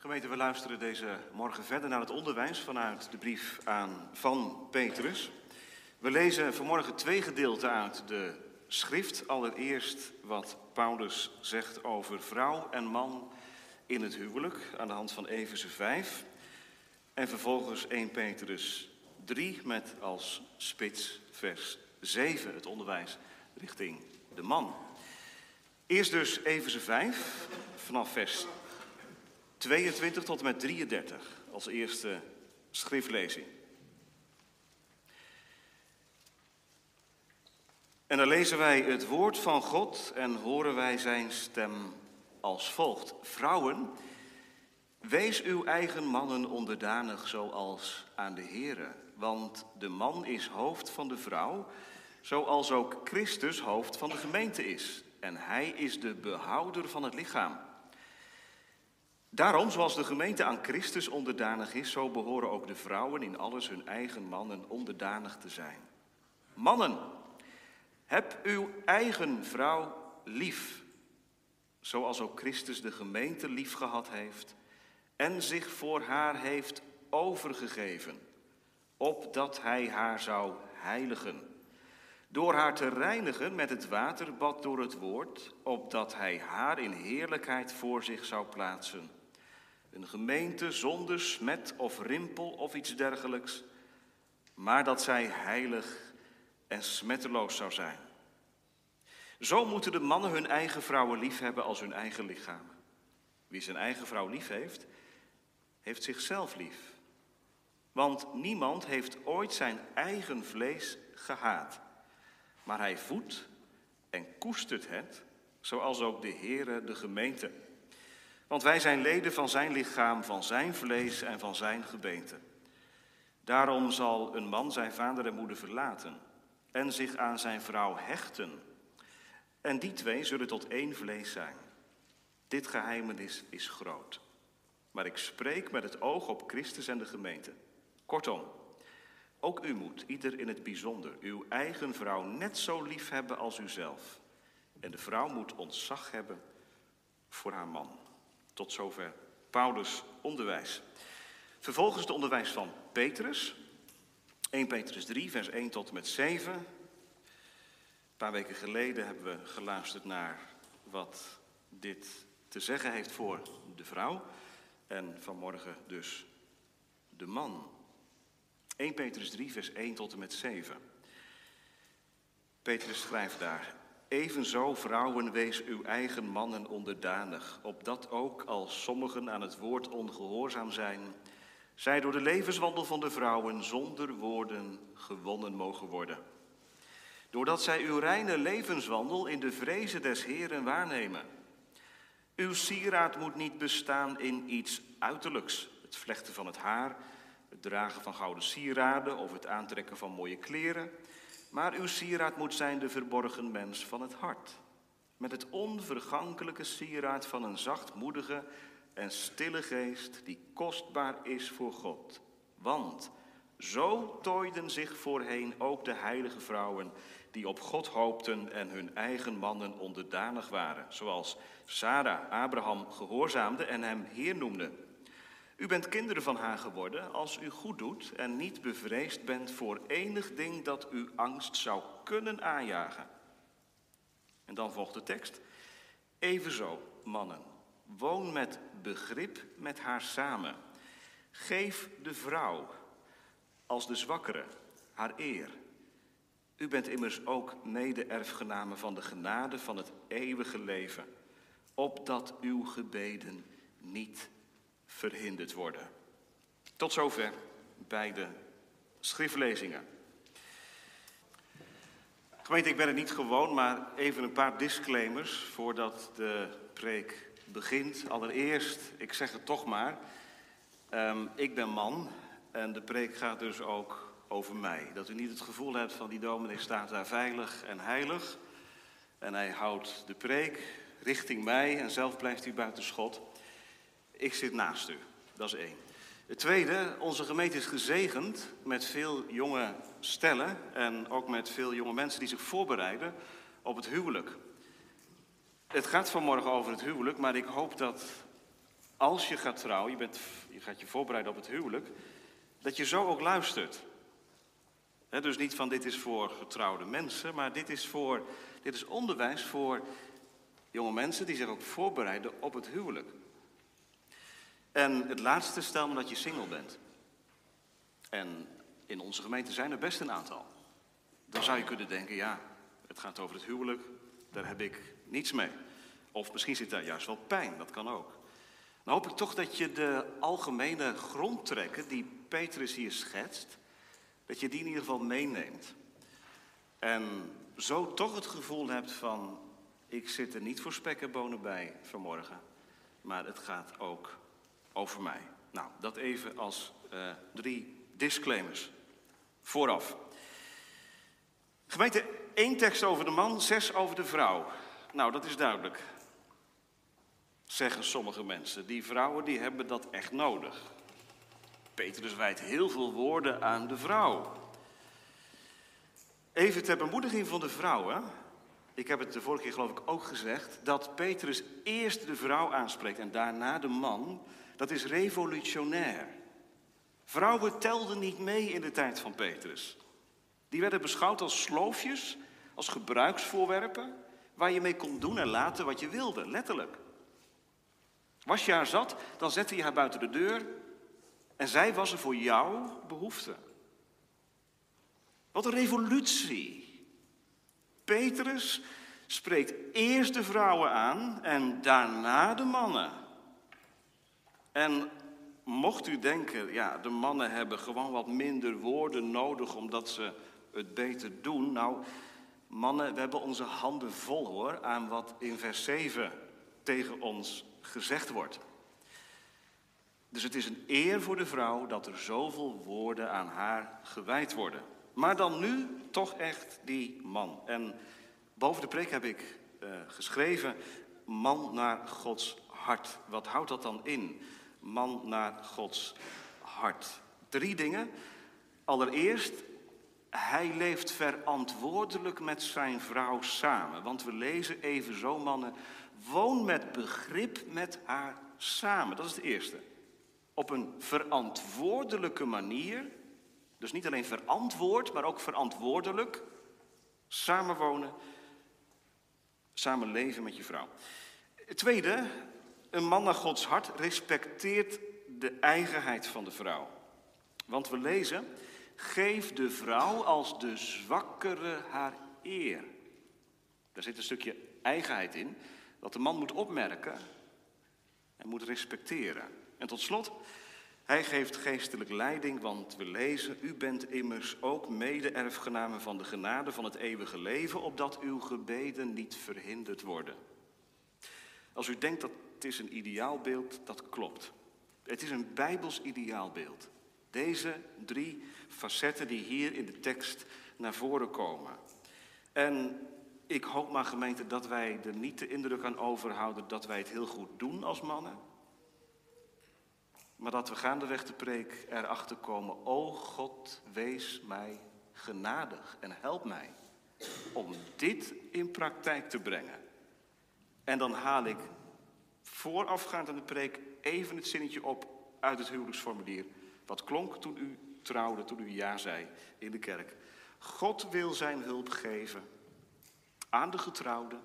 Gemeente, we luisteren deze morgen verder naar het onderwijs vanuit de brief aan van Petrus. We lezen vanmorgen twee gedeelten uit de schrift. Allereerst wat Paulus zegt over vrouw en man in het huwelijk aan de hand van Efeze 5. En vervolgens 1 Petrus 3 met als spits vers 7, het onderwijs richting de man. Eerst dus Efeze 5, vanaf vers 22 tot en met 33 als eerste schriftlezing. En dan lezen wij het woord van God en horen wij zijn stem als volgt. Vrouwen, wees uw eigen mannen onderdanig zoals aan de Here. Want de man is hoofd van de vrouw, zoals ook Christus hoofd van de gemeente is. En hij is de behouder van het lichaam. Daarom, zoals de gemeente aan Christus onderdanig is, zo behoren ook de vrouwen in alles hun eigen mannen onderdanig te zijn. Mannen, heb uw eigen vrouw lief, zoals ook Christus de gemeente lief gehad heeft en zich voor haar heeft overgegeven, opdat hij haar zou heiligen. Door haar te reinigen met het waterbad door het woord, opdat hij haar in heerlijkheid voor zich zou plaatsen. Een gemeente zonder smet of rimpel of iets dergelijks, maar dat zij heilig en smetteloos zou zijn. Zo moeten de mannen hun eigen vrouwen lief hebben als hun eigen lichamen. Wie zijn eigen vrouw lief heeft, heeft zichzelf lief. Want niemand heeft ooit zijn eigen vlees gehaat. Maar hij voedt en koestert het, zoals ook de Heere de gemeente. Want wij zijn leden van zijn lichaam, van zijn vlees en van zijn gebeente. Daarom zal een man zijn vader en moeder verlaten en zich aan zijn vrouw hechten. En die twee zullen tot één vlees zijn. Dit geheimenis is groot. Maar ik spreek met het oog op Christus en de gemeente. Kortom, ook u moet, ieder in het bijzonder, uw eigen vrouw net zo lief hebben als uzelf. En de vrouw moet ontzag hebben voor haar man. Tot zover Paulus' onderwijs. Vervolgens het onderwijs van Petrus. 1 Petrus 3, vers 1 tot en met 7. Een paar weken geleden hebben we geluisterd naar wat dit te zeggen heeft voor de vrouw. En vanmorgen dus de man. 1 Petrus 3, vers 1 tot en met 7. Petrus schrijft daar. Evenzo, vrouwen, wees uw eigen mannen onderdanig, opdat ook als sommigen aan het woord ongehoorzaam zijn, zij door de levenswandel van de vrouwen zonder woorden gewonnen mogen worden. Doordat zij uw reine levenswandel in de vrezen des Heeren waarnemen. Uw sieraad moet niet bestaan in iets uiterlijks, het vlechten van het haar, het dragen van gouden sieraden of het aantrekken van mooie kleren. Maar uw sieraad moet zijn de verborgen mens van het hart. Met het onvergankelijke sieraad van een zachtmoedige en stille geest die kostbaar is voor God. Want zo tooiden zich voorheen ook de heilige vrouwen die op God hoopten en hun eigen mannen onderdanig waren. Zoals Sarah Abraham gehoorzaamde en hem Heer noemde. U bent kinderen van haar geworden als u goed doet en niet bevreesd bent voor enig ding dat u angst zou kunnen aanjagen. En dan volgt de tekst. Evenzo, mannen, woon met begrip met haar samen. Geef de vrouw als de zwakkere haar eer. U bent immers ook mede-erfgenamen van de genade van het eeuwige leven, opdat uw gebeden niet verhinderd worden. Tot zover bij de schriftlezingen. Gemeente, ik ben het niet gewoon, maar even een paar disclaimers voordat de preek begint. Allereerst, ik zeg het toch maar, um, ik ben man en de preek gaat dus ook over mij. Dat u niet het gevoel hebt van die dominee staat daar veilig en heilig en hij houdt de preek richting mij en zelf blijft hij buiten schot. Ik zit naast u. Dat is één. Het tweede, onze gemeente is gezegend met veel jonge stellen en ook met veel jonge mensen die zich voorbereiden op het huwelijk. Het gaat vanmorgen over het huwelijk, maar ik hoop dat als je gaat trouwen, je, bent, je gaat je voorbereiden op het huwelijk, dat je zo ook luistert. dus niet van dit is voor getrouwde mensen, maar dit is, voor, dit is onderwijs voor jonge mensen die zich ook voorbereiden op het huwelijk. En het laatste, stel me dat je single bent. En in onze gemeente zijn er best een aantal. Dan zou je kunnen denken, ja, het gaat over het huwelijk, daar heb ik niets mee. Of misschien zit daar juist wel pijn, dat kan ook. Dan hoop ik toch dat je de algemene grondtrekken die Petrus hier schetst, dat je die in ieder geval meeneemt. En zo toch het gevoel hebt van, ik zit er niet voor spek en bonen bij vanmorgen, maar het gaat ook over mij. Nou, dat even als uh, drie disclaimers vooraf. Gemeente, één tekst over de man, zes over de vrouw. Nou, dat is duidelijk. Zeggen sommige mensen. Die vrouwen die hebben dat echt nodig. Petrus wijdt heel veel woorden aan de vrouw. Even ter bemoediging van de vrouwen. Ik heb het de vorige keer geloof ik ook gezegd. Dat Petrus eerst de vrouw aanspreekt en daarna de man. Dat is revolutionair. Vrouwen telden niet mee in de tijd van Petrus. Die werden beschouwd als sloofjes, als gebruiksvoorwerpen, waar je mee kon doen en laten wat je wilde, letterlijk. Was je haar zat, dan zette je haar buiten de deur en zij was er voor jouw behoefte. Wat een revolutie. Petrus spreekt eerst de vrouwen aan en daarna de mannen. En mocht u denken, ja, de mannen hebben gewoon wat minder woorden nodig omdat ze het beter doen. Nou, mannen, we hebben onze handen vol hoor aan wat in vers 7 tegen ons gezegd wordt. Dus het is een eer voor de vrouw dat er zoveel woorden aan haar gewijd worden. Maar dan nu toch echt die man. En boven de preek heb ik uh, geschreven, man naar Gods hart. Wat houdt dat dan in? Man naar Gods hart. Drie dingen. Allereerst, hij leeft verantwoordelijk met zijn vrouw samen. Want we lezen even zo, mannen, woon met begrip met haar samen. Dat is het eerste. Op een verantwoordelijke manier. Dus niet alleen verantwoord, maar ook verantwoordelijk. Samenwonen, samen leven met je vrouw. Tweede, een man naar Gods hart respecteert de eigenheid van de vrouw. Want we lezen, Geef de vrouw als de zwakkere haar eer. Daar zit een stukje eigenheid in, dat de man moet opmerken en moet respecteren. En tot slot, hij geeft geestelijk leiding, want we lezen, u bent immers ook mede-erfgenamen van de genade van het eeuwige leven, opdat uw gebeden niet verhinderd worden. Als u denkt dat het is een ideaalbeeld, dat klopt. Het is een bijbels ideaalbeeld. Deze drie facetten die hier in de tekst naar voren komen. En ik hoop maar gemeente dat wij er niet de indruk aan overhouden dat wij het heel goed doen als mannen. Maar dat we gaandeweg de preek erachter komen, o God, wees mij genadig en help mij om dit in praktijk te brengen. En dan haal ik voorafgaand aan de preek even het zinnetje op uit het huwelijksformulier. Wat klonk toen u trouwde, toen u ja zei in de kerk. God wil zijn hulp geven aan de getrouwden,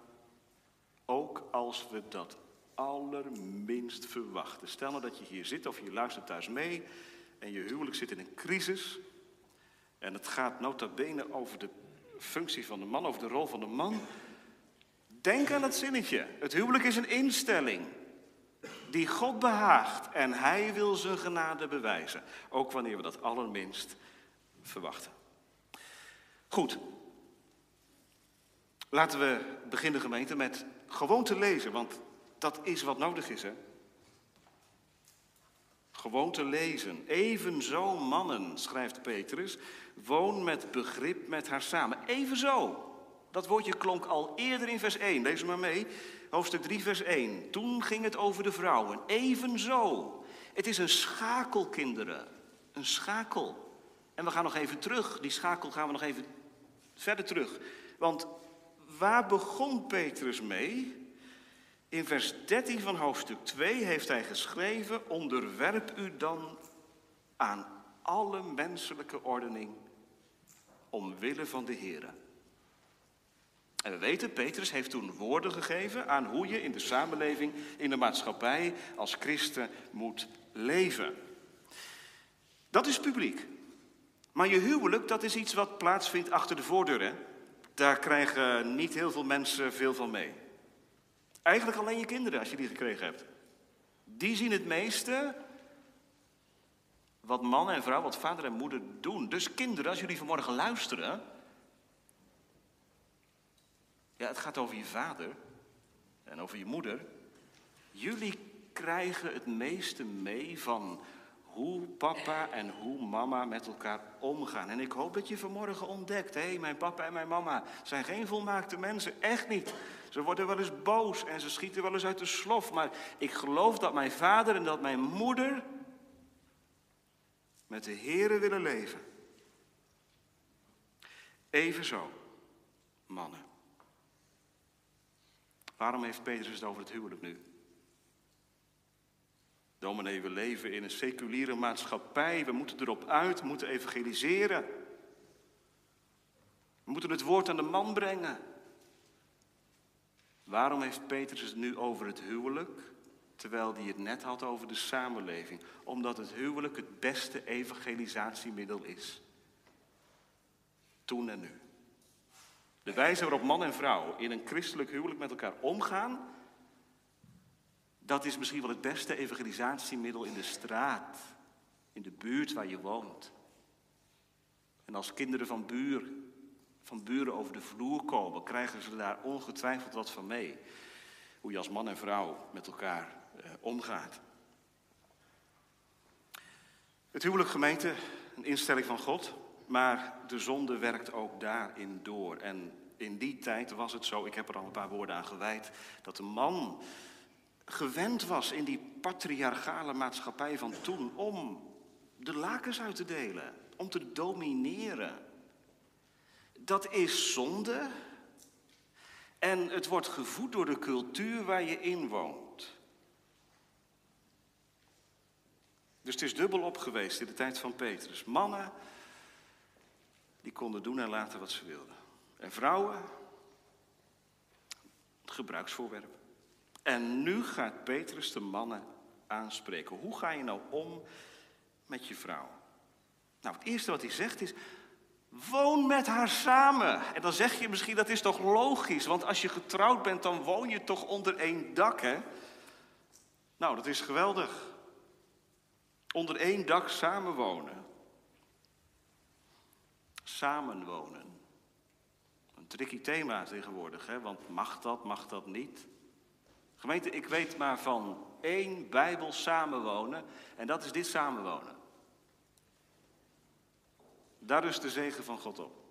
ook als we dat allerminst verwachten. Stel nou dat je hier zit of je luistert thuis mee en je huwelijk zit in een crisis. En het gaat nota bene over de functie van de man, over de rol van de man. Denk aan het zinnetje. Het huwelijk is een instelling die God behaagt en hij wil zijn genade bewijzen, ook wanneer we dat allerminst verwachten. Goed, laten we beginnen gemeente met gewoon te lezen, want dat is wat nodig is hè. Gewoon te lezen. Evenzo mannen, schrijft Petrus, woon met begrip met haar samen. Evenzo. Dat woordje klonk al eerder in vers 1. Lees maar mee hoofdstuk 3, vers 1. Toen ging het over de vrouwen. Evenzo. Het is een schakel, kinderen. Een schakel. En we gaan nog even terug. Die schakel gaan we nog even verder terug. Want waar begon Petrus mee? In vers 13 van hoofdstuk 2 heeft hij geschreven: Onderwerp u dan aan alle menselijke ordening omwille van de Heer. En we weten, Petrus heeft toen woorden gegeven aan hoe je in de samenleving, in de maatschappij als christen moet leven. Dat is publiek. Maar je huwelijk, dat is iets wat plaatsvindt achter de voordeur. Hè? Daar krijgen niet heel veel mensen veel van mee. Eigenlijk alleen je kinderen, als je die gekregen hebt. Die zien het meeste wat man en vrouw, wat vader en moeder doen. Dus kinderen, als jullie vanmorgen luisteren. Ja, het gaat over je vader en over je moeder. Jullie krijgen het meeste mee van hoe papa en hoe mama met elkaar omgaan. En ik hoop dat je vanmorgen ontdekt, hé, hey, mijn papa en mijn mama zijn geen volmaakte mensen, echt niet. Ze worden wel eens boos en ze schieten wel eens uit de slof, maar ik geloof dat mijn vader en dat mijn moeder met de Here willen leven. Evenzo, mannen. Waarom heeft Petrus het over het huwelijk nu? Dominee, we leven in een seculiere maatschappij. We moeten erop uit, we moeten evangeliseren. We moeten het woord aan de man brengen. Waarom heeft Petrus het nu over het huwelijk, terwijl hij het net had over de samenleving? Omdat het huwelijk het beste evangelisatiemiddel is. Toen en nu. De wijze waarop man en vrouw in een christelijk huwelijk met elkaar omgaan, dat is misschien wel het beste evangelisatiemiddel in de straat, in de buurt waar je woont. En als kinderen van, buur, van buren over de vloer komen, krijgen ze daar ongetwijfeld wat van mee. Hoe je als man en vrouw met elkaar eh, omgaat. Het huwelijk gemeente, een instelling van God, maar de zonde werkt ook daarin door. En in die tijd was het zo, ik heb er al een paar woorden aan gewijd, dat de man gewend was in die patriarchale maatschappij van toen om de lakens uit te delen, om te domineren. Dat is zonde en het wordt gevoed door de cultuur waar je in woont. Dus het is dubbel op geweest in de tijd van Petrus. Mannen, die konden doen en laten wat ze wilden. En vrouwen, gebruiksvoorwerp. En nu gaat Petrus de mannen aanspreken. Hoe ga je nou om met je vrouw? Nou, het eerste wat hij zegt is, woon met haar samen. En dan zeg je misschien, dat is toch logisch, want als je getrouwd bent, dan woon je toch onder één dak, hè? Nou, dat is geweldig. Onder één dak samenwonen. Samenwonen. Een tricky thema tegenwoordig, hè? want mag dat, mag dat niet? Gemeente, ik weet maar van één Bijbel samenwonen en dat is dit samenwonen. Daar rust de zegen van God op.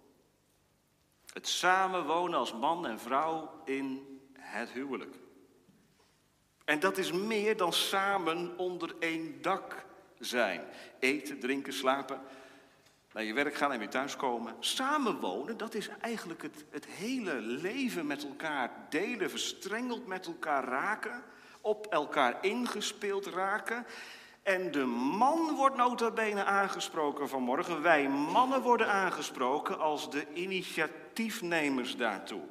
Het samenwonen als man en vrouw in het huwelijk. En dat is meer dan samen onder één dak zijn. Eten, drinken, slapen, naar je werk gaan en weer thuiskomen. Samenwonen, dat is eigenlijk het, het hele leven met elkaar delen, verstrengeld met elkaar raken, op elkaar ingespeeld raken. En de man wordt nota bene aangesproken vanmorgen. Wij mannen worden aangesproken als de initiatiefnemers daartoe.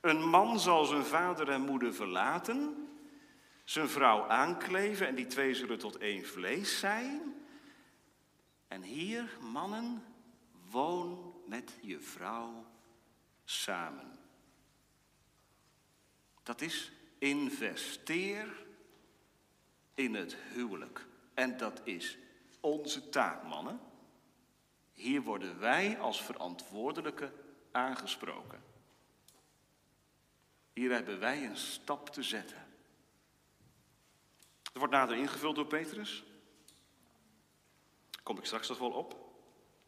Een man zal zijn vader en moeder verlaten zijn vrouw aankleven en die twee zullen tot één vlees zijn. En hier, mannen, woon met je vrouw samen. Dat is investeer in het huwelijk. En dat is onze taak, mannen. Hier worden wij als verantwoordelijke aangesproken. Hier hebben wij een stap te zetten. Wordt nader ingevuld door Petrus. Kom ik straks nog wel op.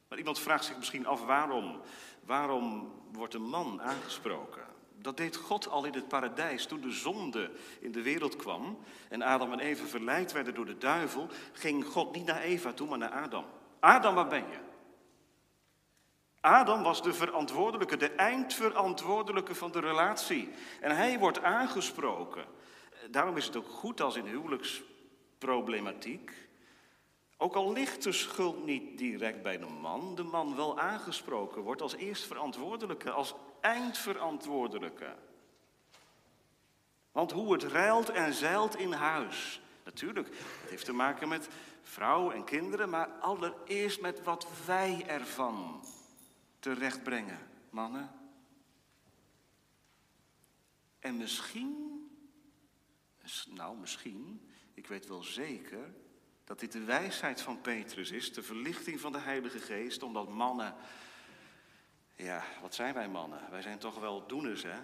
Maar iemand vraagt zich misschien af waarom. Waarom wordt een man aangesproken? Dat deed God al in het paradijs toen de zonde in de wereld kwam en Adam en Eva verleid werden door de duivel, ging God niet naar Eva toe, maar naar Adam. Adam, waar ben je? Adam was de verantwoordelijke, de eindverantwoordelijke van de relatie. En hij wordt aangesproken. Daarom is het ook goed als in huwelijksproblematiek, ook al ligt de schuld niet direct bij de man, de man wel aangesproken wordt als eerstverantwoordelijke, als eindverantwoordelijke. Want hoe het ruilt en zeilt in huis. Natuurlijk, het heeft te maken met vrouw en kinderen, maar allereerst met wat wij ervan terechtbrengen, mannen. En misschien, nou misschien, ik weet wel zeker, dat dit de wijsheid van Petrus is, de verlichting van de Heilige Geest, omdat mannen, ja, wat zijn wij mannen? Wij zijn toch wel doeners, hè?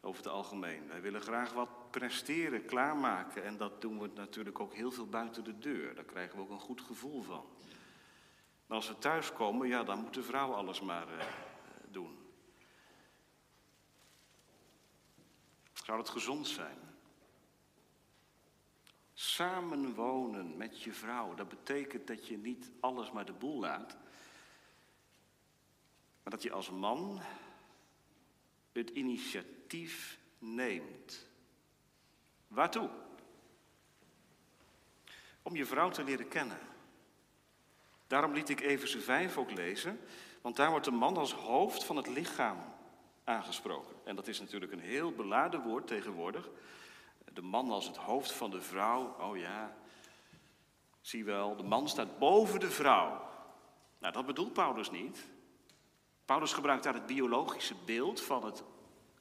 Over het algemeen. Wij willen graag wat presteren, klaarmaken. En dat doen we natuurlijk ook heel veel buiten de deur. Daar krijgen we ook een goed gevoel van. Maar als we thuiskomen, ja, dan moet de vrouw alles maar uh, doen. Zou het gezond zijn? Samenwonen met je vrouw, dat betekent dat je niet alles maar de boel laat. Maar dat je als man het initiatief neemt. Waartoe? Om je vrouw te leren kennen. Daarom liet ik Efeze 5 ook lezen, want daar wordt de man als hoofd van het lichaam aangesproken. En dat is natuurlijk een heel beladen woord tegenwoordig. De man als het hoofd van de vrouw, oh ja, zie wel, de man staat boven de vrouw. Nou, dat bedoelt Paulus niet. Paulus gebruikt daar het biologische beeld van het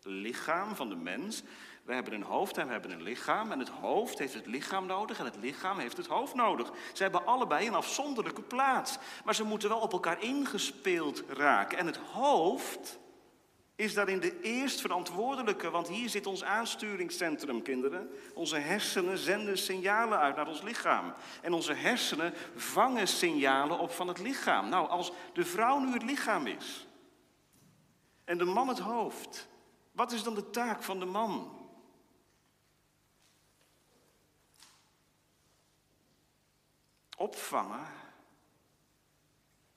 lichaam van de mens. We hebben een hoofd en we hebben een lichaam. En het hoofd heeft het lichaam nodig en het lichaam heeft het hoofd nodig. Ze hebben allebei een afzonderlijke plaats. Maar ze moeten wel op elkaar ingespeeld raken. En het hoofd is daarin de eerst verantwoordelijke. Want hier zit ons aansturingscentrum, kinderen. Onze hersenen zenden signalen uit naar ons lichaam. En onze hersenen vangen signalen op van het lichaam. Nou, als de vrouw nu het lichaam is en de man het hoofd. Wat is dan de taak van de man? opvangen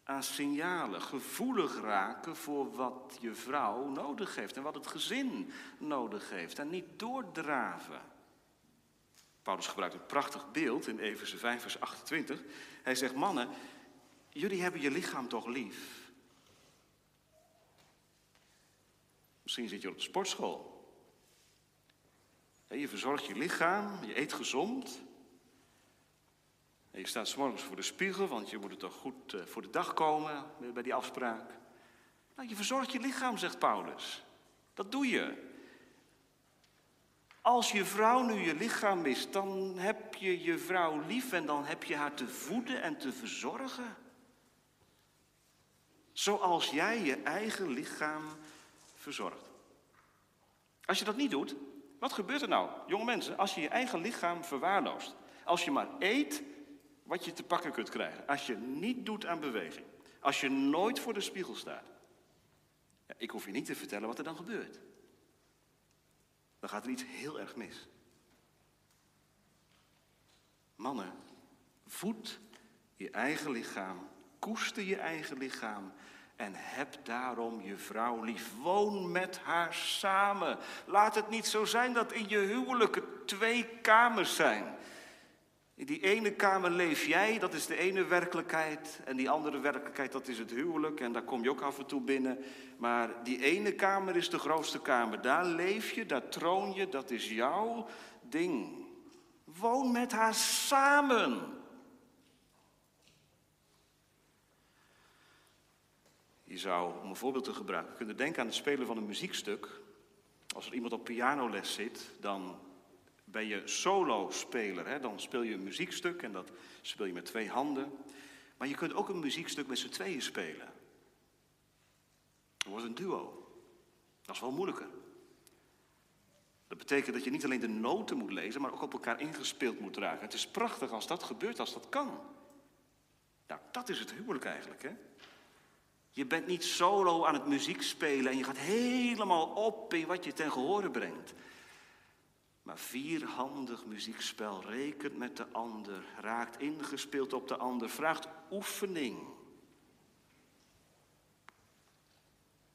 aan signalen, gevoelig raken voor wat je vrouw nodig heeft en wat het gezin nodig heeft en niet doordraven. Paulus gebruikt een prachtig beeld in Efeze 5 vers 28. Hij zegt, mannen, jullie hebben je lichaam toch lief? Misschien zit je op de sportschool. Je verzorgt je lichaam, je eet gezond, en je staat s'morgens voor de spiegel, want je moet er toch goed eh, voor de dag komen bij die afspraak. Nou, je verzorgt je lichaam, zegt Paulus. Dat doe je. Als je vrouw nu je lichaam is, dan heb je je vrouw lief en dan heb je haar te voeden en te verzorgen. Zoals jij je eigen lichaam verzorgt. Als je dat niet doet, wat gebeurt er nou, jonge mensen, als je je eigen lichaam verwaarloost? Als je maar eet wat je te pakken kunt krijgen. Als je niet doet aan beweging. Als je nooit voor de spiegel staat. Ik hoef je niet te vertellen wat er dan gebeurt. Dan gaat er iets heel erg mis. Mannen, voed je eigen lichaam, koester je eigen lichaam en heb daarom je vrouw lief. Woon met haar samen. Laat het niet zo zijn dat in je huwelijk twee kamers zijn. In die ene kamer leef jij, dat is de ene werkelijkheid. En die andere werkelijkheid, dat is het huwelijk. En daar kom je ook af en toe binnen. Maar die ene kamer is de grootste kamer. Daar leef je, daar troon je, dat is jouw ding. Woon met haar samen. Je zou, om een voorbeeld te gebruiken, kunnen denken aan het spelen van een muziekstuk. Als er iemand op pianoles zit, dan ben je solo-speler. Dan speel je een muziekstuk en dat speel je met twee handen. Maar je kunt ook een muziekstuk met z'n tweeën spelen. Het wordt een duo. Dat is wel moeilijker. Dat betekent dat je niet alleen de noten moet lezen, maar ook op elkaar ingespeeld moet raken. Het is prachtig als dat gebeurt, als dat kan. Nou, dat is het huwelijk eigenlijk, hè? Je bent niet solo aan het muziek spelen en je gaat helemaal op in wat je ten gehore brengt. Maar vierhandig muziekspel rekent met de ander, raakt ingespeeld op de ander, vraagt oefening.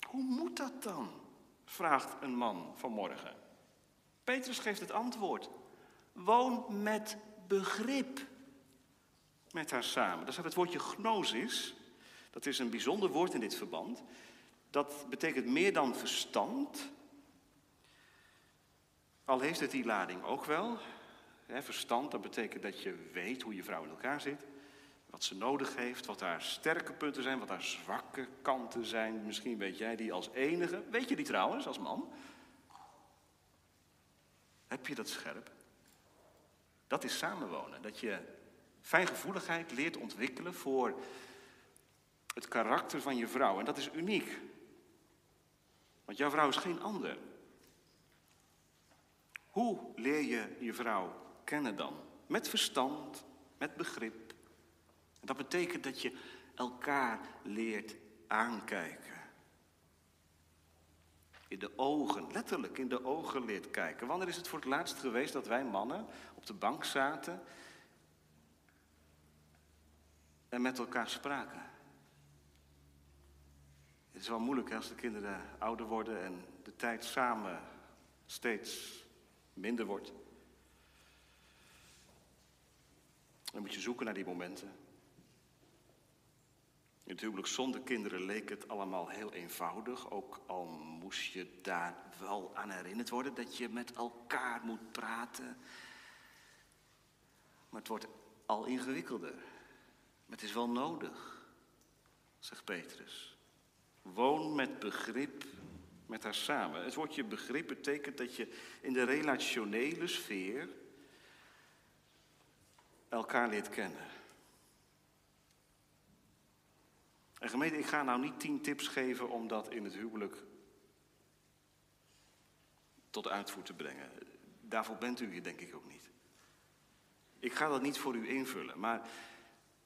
Hoe moet dat dan? vraagt een man vanmorgen. Petrus geeft het antwoord. Woon met begrip met haar samen. Daar staat het woordje gnosis. Dat is een bijzonder woord in dit verband. Dat betekent meer dan verstand. Al heeft het die lading ook wel. verstand, dat betekent dat je weet hoe je vrouw in elkaar zit. Wat ze nodig heeft, wat haar sterke punten zijn, wat haar zwakke kanten zijn. Misschien weet jij die als enige. Weet je die trouwens als man? Heb je dat scherp? Dat is samenwonen. Dat je fijngevoeligheid leert ontwikkelen voor het karakter van je vrouw. En dat is uniek. Want jouw vrouw is geen ander. Hoe leer je je vrouw kennen dan? Met verstand, met begrip. Dat betekent dat je elkaar leert aankijken. In de ogen, letterlijk in de ogen leert kijken. Wanneer is het voor het laatst geweest dat wij mannen op de bank zaten en met elkaar spraken? Het is wel moeilijk als de kinderen ouder worden en de tijd samen steeds minder wordt. Dan moet je zoeken naar die momenten. In het zonder kinderen leek het allemaal heel eenvoudig. Ook al moest je daar wel aan herinnerd worden dat je met elkaar moet praten. Maar het wordt al ingewikkelder. Maar het is wel nodig, zegt Petrus. Woon met begrip met haar samen. Het woordje begrip betekent dat je in de relationele sfeer elkaar leert kennen. En gemeente, ik ga nou niet tien tips geven om dat in het huwelijk tot uitvoer te brengen. Daarvoor bent u hier denk ik ook niet. Ik ga dat niet voor u invullen, maar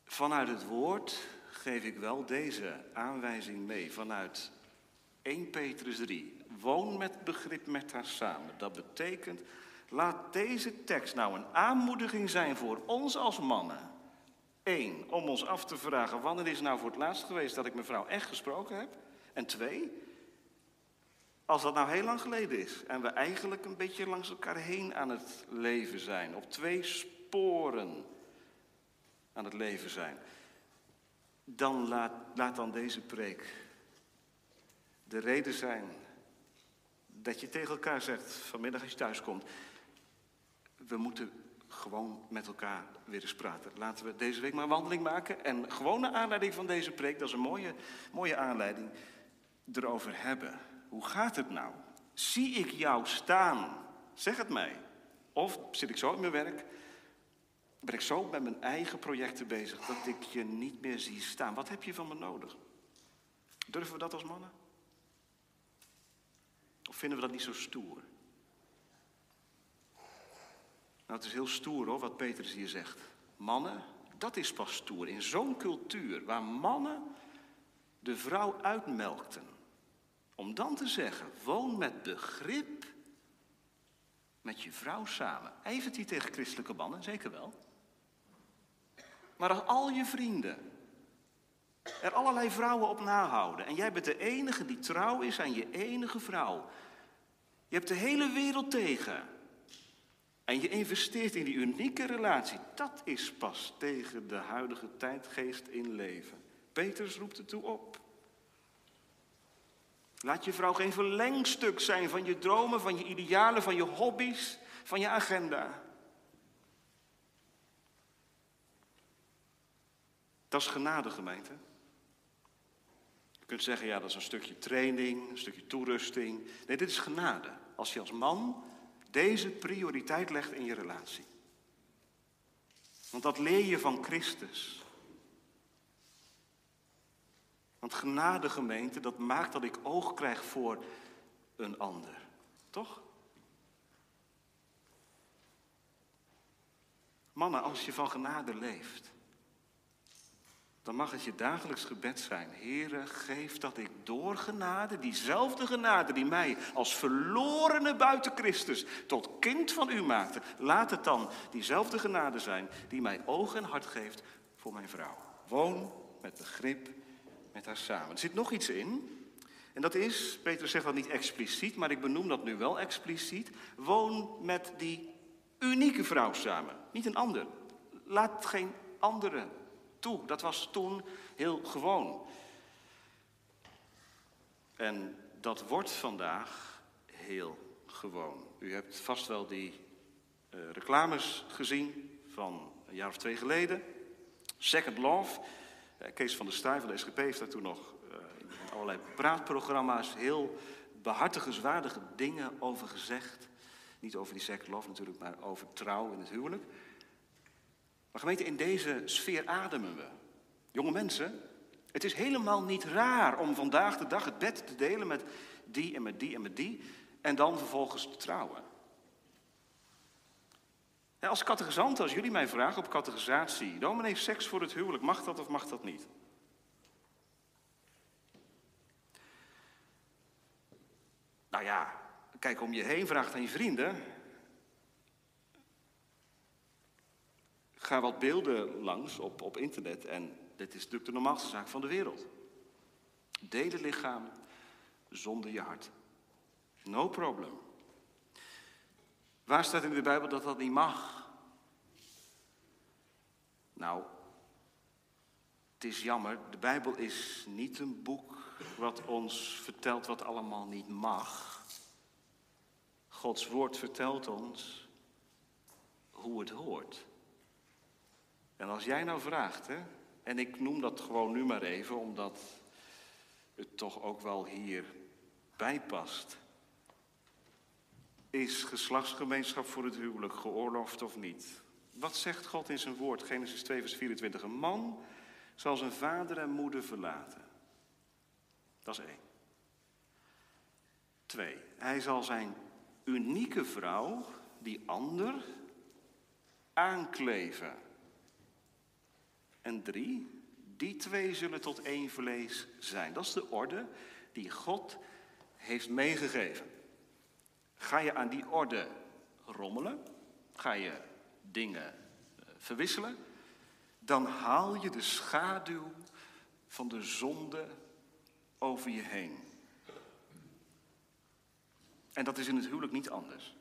vanuit het woord geef ik wel deze aanwijzing mee. Vanuit 1 Petrus 3. Woon met begrip met haar samen. Dat betekent, laat deze tekst nou een aanmoediging zijn voor ons als mannen. Eén, om ons af te vragen, wanneer is nou voor het laatst geweest dat ik mijn vrouw echt gesproken heb? En twee, als dat nou heel lang geleden is en we eigenlijk een beetje langs elkaar heen aan het leven zijn, op twee sporen aan het leven zijn, dan laat, laat dan deze preek de reden zijn dat je tegen elkaar zegt vanmiddag als je thuis komt, we moeten gewoon met elkaar weer eens praten. Laten we deze week maar een wandeling maken en gewoon naar aanleiding van deze preek, dat is een mooie, mooie aanleiding, erover hebben. Hoe gaat het nou? Zie ik jou staan? Zeg het mij. Of zit ik zo in mijn werk, ben ik zo met mijn eigen projecten bezig dat ik je niet meer zie staan? Wat heb je van me nodig? Durven we dat als mannen? Vinden we dat niet zo stoer? Nou, het is heel stoer hoor, wat Petrus hier zegt. Mannen, dat is pas stoer. In zo'n cultuur waar mannen de vrouw uitmelkten. Om dan te zeggen, woon met begrip met je vrouw samen. Even die tegen christelijke mannen, zeker wel. Maar als al je vrienden er allerlei vrouwen op nahouden en jij bent de enige die trouw is aan je enige vrouw. Je hebt de hele wereld tegen. En je investeert in die unieke relatie. Dat is pas tegen de huidige tijdgeest in leven. Petrus roept er toe op. Laat je vrouw geen verlengstuk zijn van je dromen, van je idealen, van je hobby's, van je agenda. Dat is genade, gemeente. Kunt zeggen, ja, dat is een stukje training, een stukje toerusting. Nee, dit is genade. Als je als man deze prioriteit legt in je relatie. Want dat leer je van Christus. Want genade gemeente, dat maakt dat ik oog krijg voor een ander. Toch? Mannen, als je van genade leeft, dan mag het je dagelijks gebed zijn. Heere, geef dat ik door genade, diezelfde genade die mij als verlorene buiten Christus tot kind van u maakte, laat het dan diezelfde genade zijn die mij oog en hart geeft voor mijn vrouw. Woon met begrip met haar samen. Er zit nog iets in. En dat is, Petrus zegt dat niet expliciet, maar ik benoem dat nu wel expliciet. Woon met die unieke vrouw samen, niet een ander. Laat geen andere toe. Dat was toen heel gewoon. En dat wordt vandaag heel gewoon. U hebt vast wel die uh, reclames gezien van een jaar of twee geleden. Second Love. Uh, Kees van der Staaij van de SGP heeft daar toen nog uh, in allerlei praatprogramma's heel behartigenswaardige dingen over gezegd. Niet over die second love natuurlijk, maar over trouw in het huwelijk. Maar gemeente, in deze sfeer ademen we. Jonge mensen, het is helemaal niet raar om vandaag de dag het bed te delen met die en met die en met die. En dan vervolgens te trouwen. als catechisant, als jullie mij vragen op catechisatie, dominee, seks voor het huwelijk, mag dat of mag dat niet? Nou ja, kijk om je heen, vraag aan je vrienden. Ga wat beelden langs op, op internet en dit is natuurlijk de normaalste zaak van de wereld. Delen lichaam zonder je hart. No problem. Waar staat in de Bijbel dat dat niet mag? Nou, het is jammer, de Bijbel is niet een boek wat ons vertelt wat allemaal niet mag. Gods woord vertelt ons hoe het hoort. En als jij nou vraagt, hè, en ik noem dat gewoon nu maar even, omdat het toch ook wel hier bij past. Is geslachtsgemeenschap voor het huwelijk geoorloofd of niet? Wat zegt God in zijn woord? Genesis 2, vers 24. Een man zal zijn vader en moeder verlaten. Dat is één. Twee. Hij zal zijn unieke vrouw, die ander, aankleven. En drie, die twee zullen tot één vlees zijn. Dat is de orde die God heeft meegegeven. Ga je aan die orde rommelen, ga je dingen eh, verwisselen, dan haal je de schaduw van de zonde over je heen. En dat is in het huwelijk niet anders.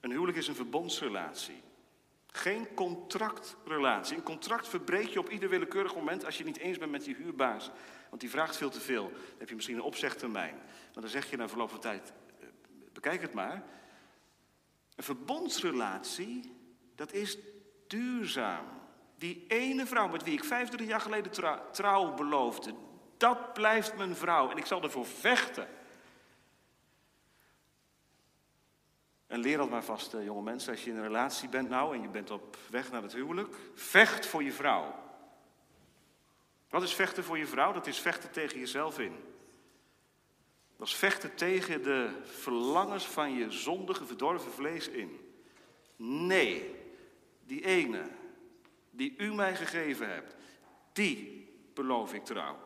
Een huwelijk is een verbondsrelatie. Geen contractrelatie. Een contract verbreek je op ieder willekeurig moment als je niet eens bent met die huurbaas. Want die vraagt veel te veel. Dan heb je misschien een opzegtermijn. Maar dan zeg je na verloop van tijd, eh, bekijk het maar. Een verbondsrelatie, dat is duurzaam. Die ene vrouw met wie ik 25 jaar geleden trouw beloofde, dat blijft mijn vrouw. En ik zal ervoor vechten. En leer dat maar vast, eh, jonge mensen, als je in een relatie bent nou en je bent op weg naar het huwelijk. Vecht voor je vrouw. Wat is vechten voor je vrouw? Dat is vechten tegen jezelf in. Dat is vechten tegen de verlangens van je zondige, verdorven vlees in. Nee, die ene die u mij gegeven hebt, die beloof ik trouw.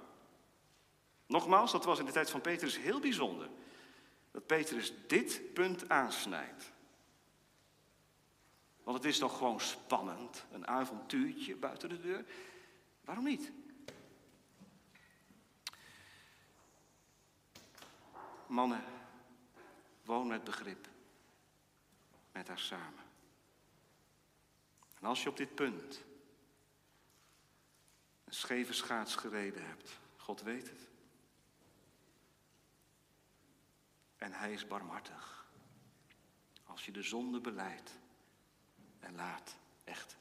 Nogmaals, dat was in de tijd van Petrus heel bijzonder dat Petrus dit punt aansnijdt. Want het is toch gewoon spannend, een avontuurtje buiten de deur. Waarom niet? Mannen, woon met begrip met haar samen. En als je op dit punt een scheve schaats gereden hebt, God weet het. En hij is barmhartig. Als je de zonde beleidt en laat, echt.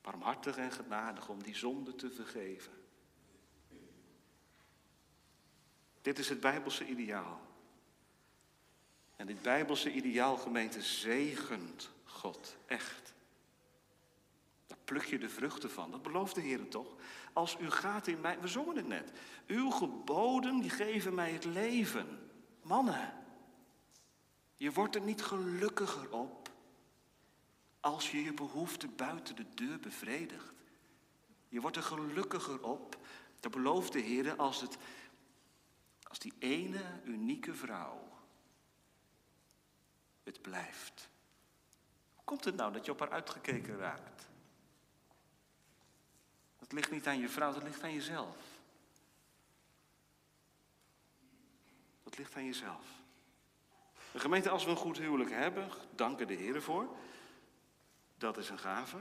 Barmhartig en genadig om die zonde te vergeven. Dit is het Bijbelse ideaal. En dit Bijbelse ideaal, gemeente, zegent God, echt. Daar pluk je de vruchten van, dat belooft de Heer toch? Als u gaat in mij, we zongen het net. Uw geboden, die geven mij het leven. Mannen, je wordt er niet gelukkiger op als je je behoefte buiten de deur bevredigt. Je wordt er gelukkiger op, dat belooft de Heer, als, het, als die ene unieke vrouw het blijft. Hoe komt het nou dat je op haar uitgekeken raakt? Dat ligt niet aan je vrouw, dat ligt aan jezelf. Dat ligt aan jezelf. De gemeente, als we een goed huwelijk hebben, danken de Heer ervoor. Dat is een gave.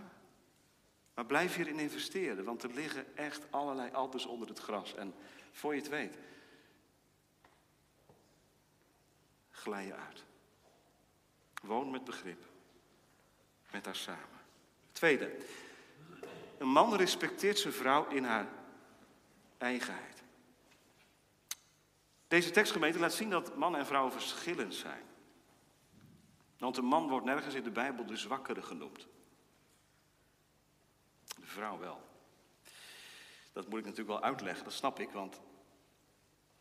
Maar blijf hierin investeren, want er liggen echt allerlei alters onder het gras. En voor je het weet, glij je uit. Woon met begrip. Met haar samen. Tweede, een man respecteert zijn vrouw in haar eigenheid. Deze tekstgemeente laat zien dat man en vrouw verschillend zijn. Want een man wordt nergens in de Bijbel de zwakkere genoemd. De vrouw wel. Dat moet ik natuurlijk wel uitleggen, dat snap ik, want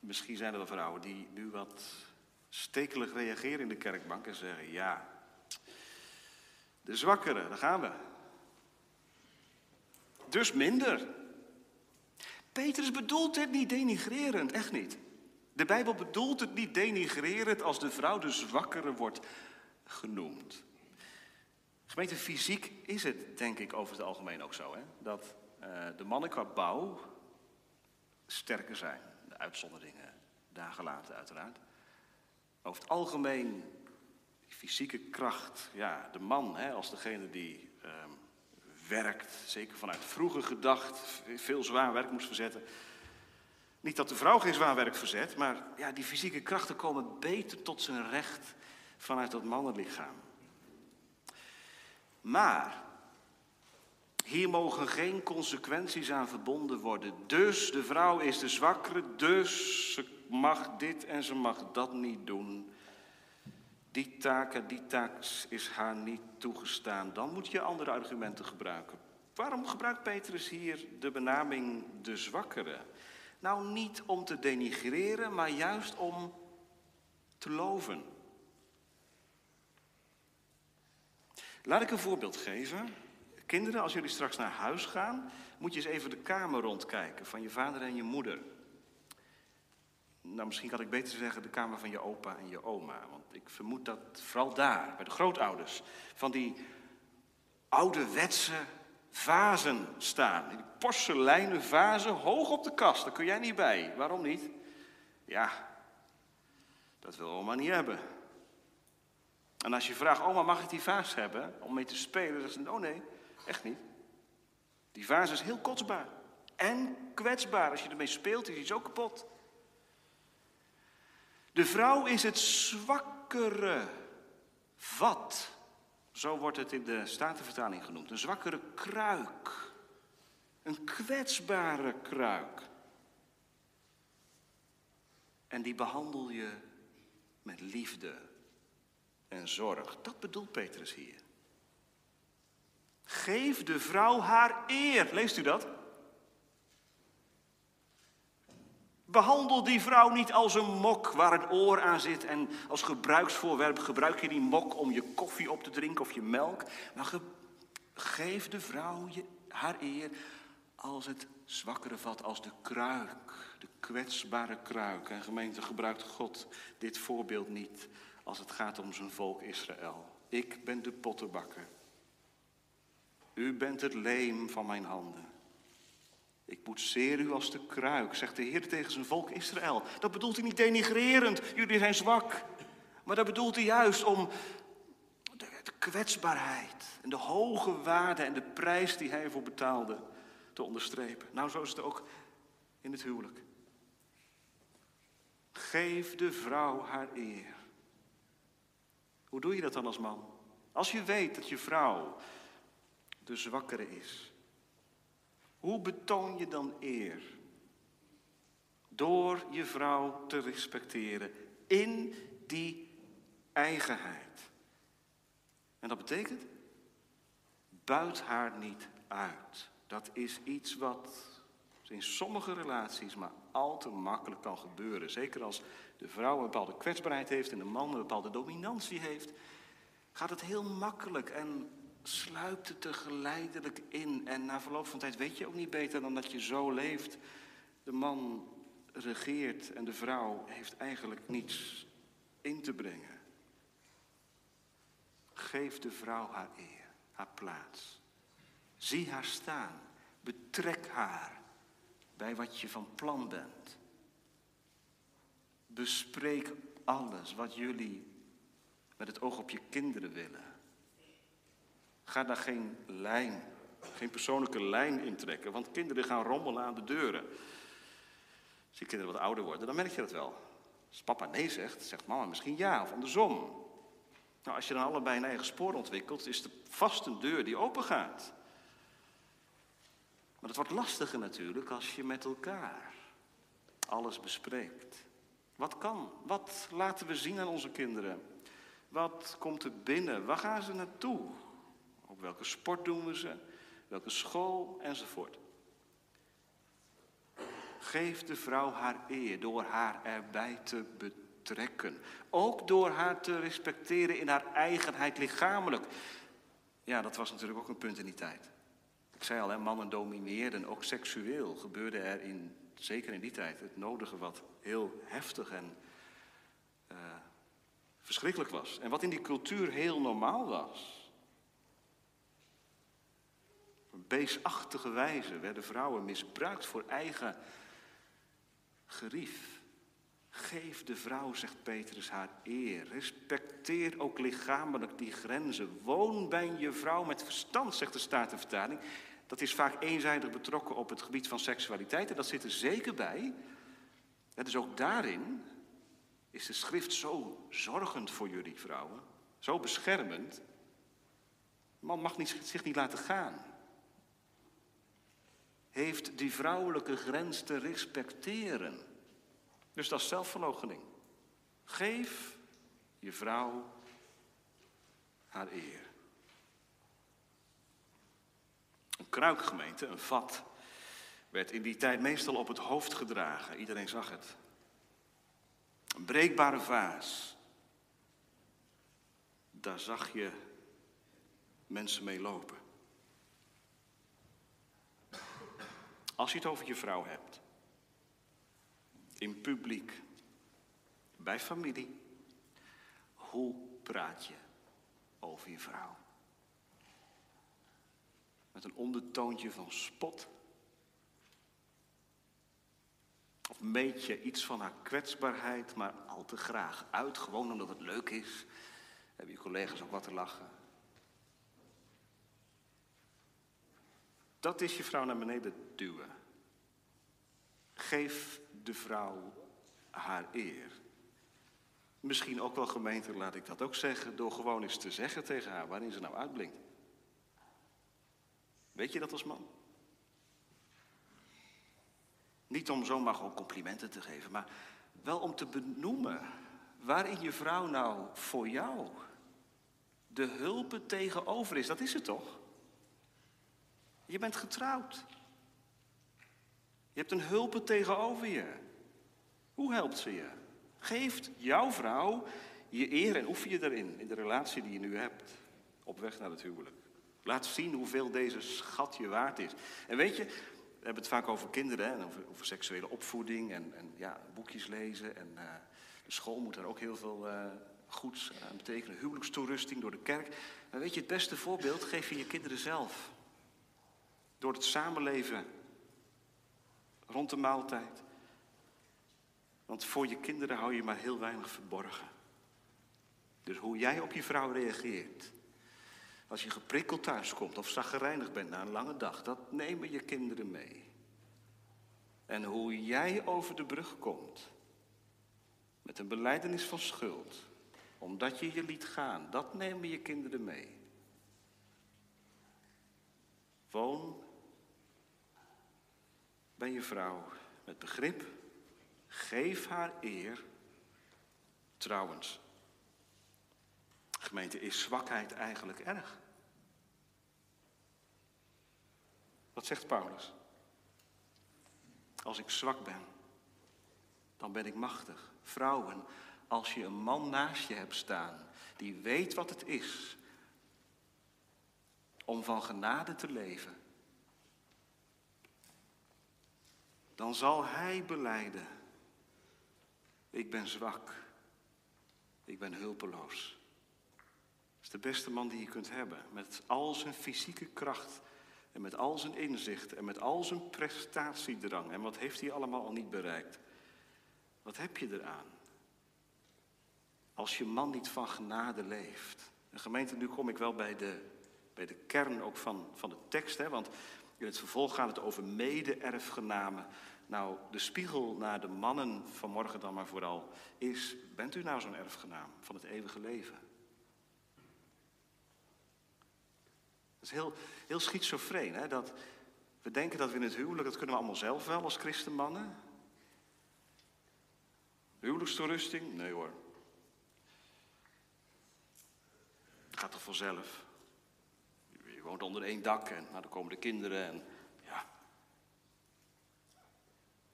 misschien zijn er wel vrouwen die nu wat stekelig reageren in de kerkbank en zeggen: Ja, de zwakkere, daar gaan we. Dus minder. Petrus bedoelt het niet denigrerend, echt niet. De Bijbel bedoelt het niet denigrerend als de vrouw de zwakkere wordt genoemd. Gemeente fysiek is het denk ik over het algemeen ook zo. Hè? Dat uh, de mannen qua bouw sterker zijn. De uitzonderingen daar gelaten uiteraard. Over het algemeen fysieke kracht. Ja, de man hè, als degene die ehm, werkt, zeker vanuit vroeger gedacht, veel zwaar werk moest verzetten. Niet dat de vrouw geen zwaar werk verzet, maar ja, die fysieke krachten komen beter tot zijn recht vanuit dat mannenlichaam. Maar hier mogen geen consequenties aan verbonden worden. Dus de vrouw is de zwakkere, dus ze mag dit en ze mag dat niet doen. Die taak en die taak is haar niet toegestaan. Dan moet je andere argumenten gebruiken. Waarom gebruikt Petrus hier de benaming de zwakkere? Nou, niet om te denigreren, maar juist om te loven. Laat ik een voorbeeld geven. Kinderen, als jullie straks naar huis gaan, moet je eens even de kamer rondkijken van je vader en je moeder. Nou, misschien kan ik beter zeggen de kamer van je opa en je oma. Want ik vermoed dat vooral daar, bij de grootouders, van die ouderwetse vazen staan. Die porseleinen vazen hoog op de kast, daar kun jij niet bij. Waarom niet? Ja, dat wil oma niet hebben. En als je vraagt, oma mag ik die vaas hebben om mee te spelen? Dan zegt ze, oh nee, echt niet. Die vaas is heel kostbaar en kwetsbaar. Als je ermee speelt is iets ook kapot. De vrouw is het zwakkere vat. Zo wordt het in de Statenvertaling genoemd. Een zwakkere kruik. Een kwetsbare kruik. En die behandel je met liefde en zorg. Dat bedoelt Petrus hier. Geef de vrouw haar eer. Leest u dat? Behandel die vrouw niet als een mok waar een oor aan zit en als gebruiksvoorwerp gebruik je die mok om je koffie op te drinken of je melk. Maar geef de vrouw je, haar eer als het zwakkere vat, als de kruik, de kwetsbare kruik. En gemeente gebruikt God dit voorbeeld niet als het gaat om zijn volk Israël. Ik ben de pottenbakker. U bent het leem van mijn handen. Ik boetseer u als de kruik, zegt de Heer tegen zijn volk Israël. Dat bedoelt hij niet denigrerend, jullie zijn zwak. Maar dat bedoelt hij juist om de, kwetsbaarheid en de hoge waarde en de prijs die hij ervoor betaalde te onderstrepen. Nou, zo is het ook in het huwelijk. Geef de vrouw haar eer. Hoe doe je dat dan als man? Als je weet dat je vrouw de zwakkere is. Hoe betoon je dan eer? Door je vrouw te respecteren in die eigenheid. En dat betekent, buit haar niet uit. Dat is iets wat in sommige relaties maar al te makkelijk kan gebeuren. Zeker als de vrouw een bepaalde kwetsbaarheid heeft en de man een bepaalde dominantie heeft, gaat het heel makkelijk en sluipt het er geleidelijk in. En na verloop van tijd weet je ook niet beter dan dat je zo leeft. De man regeert en de vrouw heeft eigenlijk niets in te brengen. Geef de vrouw haar eer, haar plaats. Zie haar staan. Betrek haar bij wat je van plan bent. Bespreek alles wat jullie met het oog op je kinderen willen. Ga daar geen lijn, geen persoonlijke lijn in trekken, want kinderen gaan rommelen aan de deuren. Als je kinderen wat ouder worden, dan merk je dat wel. Als papa nee zegt, zegt mama misschien ja of andersom. Nou, als je dan allebei een eigen spoor ontwikkelt, is er vast een deur die open gaat. Maar het wordt lastiger natuurlijk als je met elkaar alles bespreekt. Wat kan? Wat laten we zien aan onze kinderen? Wat komt er binnen? Waar gaan ze naartoe? Welke sport doen we ze? Welke school? Enzovoort. Geef de vrouw haar eer door haar erbij te betrekken. Ook door haar te respecteren in haar eigenheid lichamelijk. Ja, dat was natuurlijk ook een punt in die tijd. Ik zei al, hè, mannen domineerden, ook seksueel gebeurde er in, zeker in die tijd, het nodige wat heel heftig en uh, verschrikkelijk was. En wat in die cultuur heel normaal was. Een beestachtige wijze werden vrouwen misbruikt voor eigen gerief. Geef de vrouw, zegt Petrus, haar eer. Respecteer ook lichamelijk die grenzen. Woon bij je vrouw met verstand, zegt de Statenvertaling. Dat is vaak eenzijdig betrokken op het gebied van seksualiteit. En dat zit er zeker bij. dus ook daarin is de schrift zo zorgend voor jullie vrouwen. Zo beschermend. Man mag niet, zich niet laten gaan. Heeft die vrouwelijke grens te respecteren. Dus dat is zelfverloochening. Geef je vrouw haar eer. Een kruikgemeente, een vat, werd in die tijd meestal op het hoofd gedragen. Iedereen zag het. Een breekbare vaas. Daar zag je mensen mee lopen. Als je het over je vrouw hebt, in publiek, bij familie, hoe praat je over je vrouw? Met een ondertoontje van spot? Of meet je iets van haar kwetsbaarheid, maar al te graag uit, gewoon omdat het leuk is? Hebben je collega's ook wat te lachen? Dat is je vrouw naar beneden duwen. Geef de vrouw haar eer. Misschien ook wel gemeente, laat ik dat ook zeggen, door gewoon eens te zeggen tegen haar waarin ze nou uitblinkt. Weet je dat als man? Niet om zomaar gewoon complimenten te geven, maar wel om te benoemen waarin je vrouw nou voor jou de hulpen tegenover is. Dat is het toch? Je bent getrouwd. Je hebt een hulpen tegenover je. Hoe helpt ze je? Geeft jouw vrouw je eer en oefen je daarin, in de relatie die je nu hebt, op weg naar het huwelijk. Laat zien hoeveel deze schat je waard is. En weet je, we hebben het vaak over kinderen en over, over, seksuele opvoeding en, en ja, boekjes lezen. En uh, de school moet daar ook heel veel uh, goeds aan betekenen. Huwelijkstoerusting door de kerk. Maar weet je, het beste voorbeeld geef je je kinderen zelf. Door het samenleven rond de maaltijd. Want voor je kinderen hou je maar heel weinig verborgen. Dus hoe jij op je vrouw reageert. Als je geprikkeld thuis komt of zaggerijnig bent na een lange dag, dat nemen je kinderen mee. En hoe jij over de brug komt met een beleidenis van schuld, omdat je je liet gaan, dat nemen je kinderen mee. Woon bij je vrouw met begrip. Geef haar eer. Trouwens, gemeente, is zwakheid eigenlijk erg? Wat zegt Paulus? Als ik zwak ben, dan ben ik machtig. Vrouwen, als je een man naast je hebt staan die weet wat het is om van genade te leven, dan zal hij beleiden, ik ben zwak, ik ben hulpeloos. Dat is de beste man die je kunt hebben, met al zijn fysieke kracht en met al zijn inzicht en met al zijn prestatiedrang. En wat heeft hij allemaal al niet bereikt? Wat heb je eraan? als je man niet van genade leeft. En gemeente, nu kom ik wel bij de, bij de kern ook van, van de tekst, hè, want in het vervolg gaat het over mede-erfgenamen. Nou, de spiegel naar de mannen vanmorgen dan maar vooral is, bent u nou zo'n erfgenaam van het eeuwige leven? Het is heel, heel schizofreen, hè? dat we denken dat we in het huwelijk, dat kunnen we allemaal zelf wel als christenmannen. Huwelijkstoerusting? Nee hoor. Het gaat toch vanzelf. Je woont onder één dak en nou, dan komen de kinderen en ja.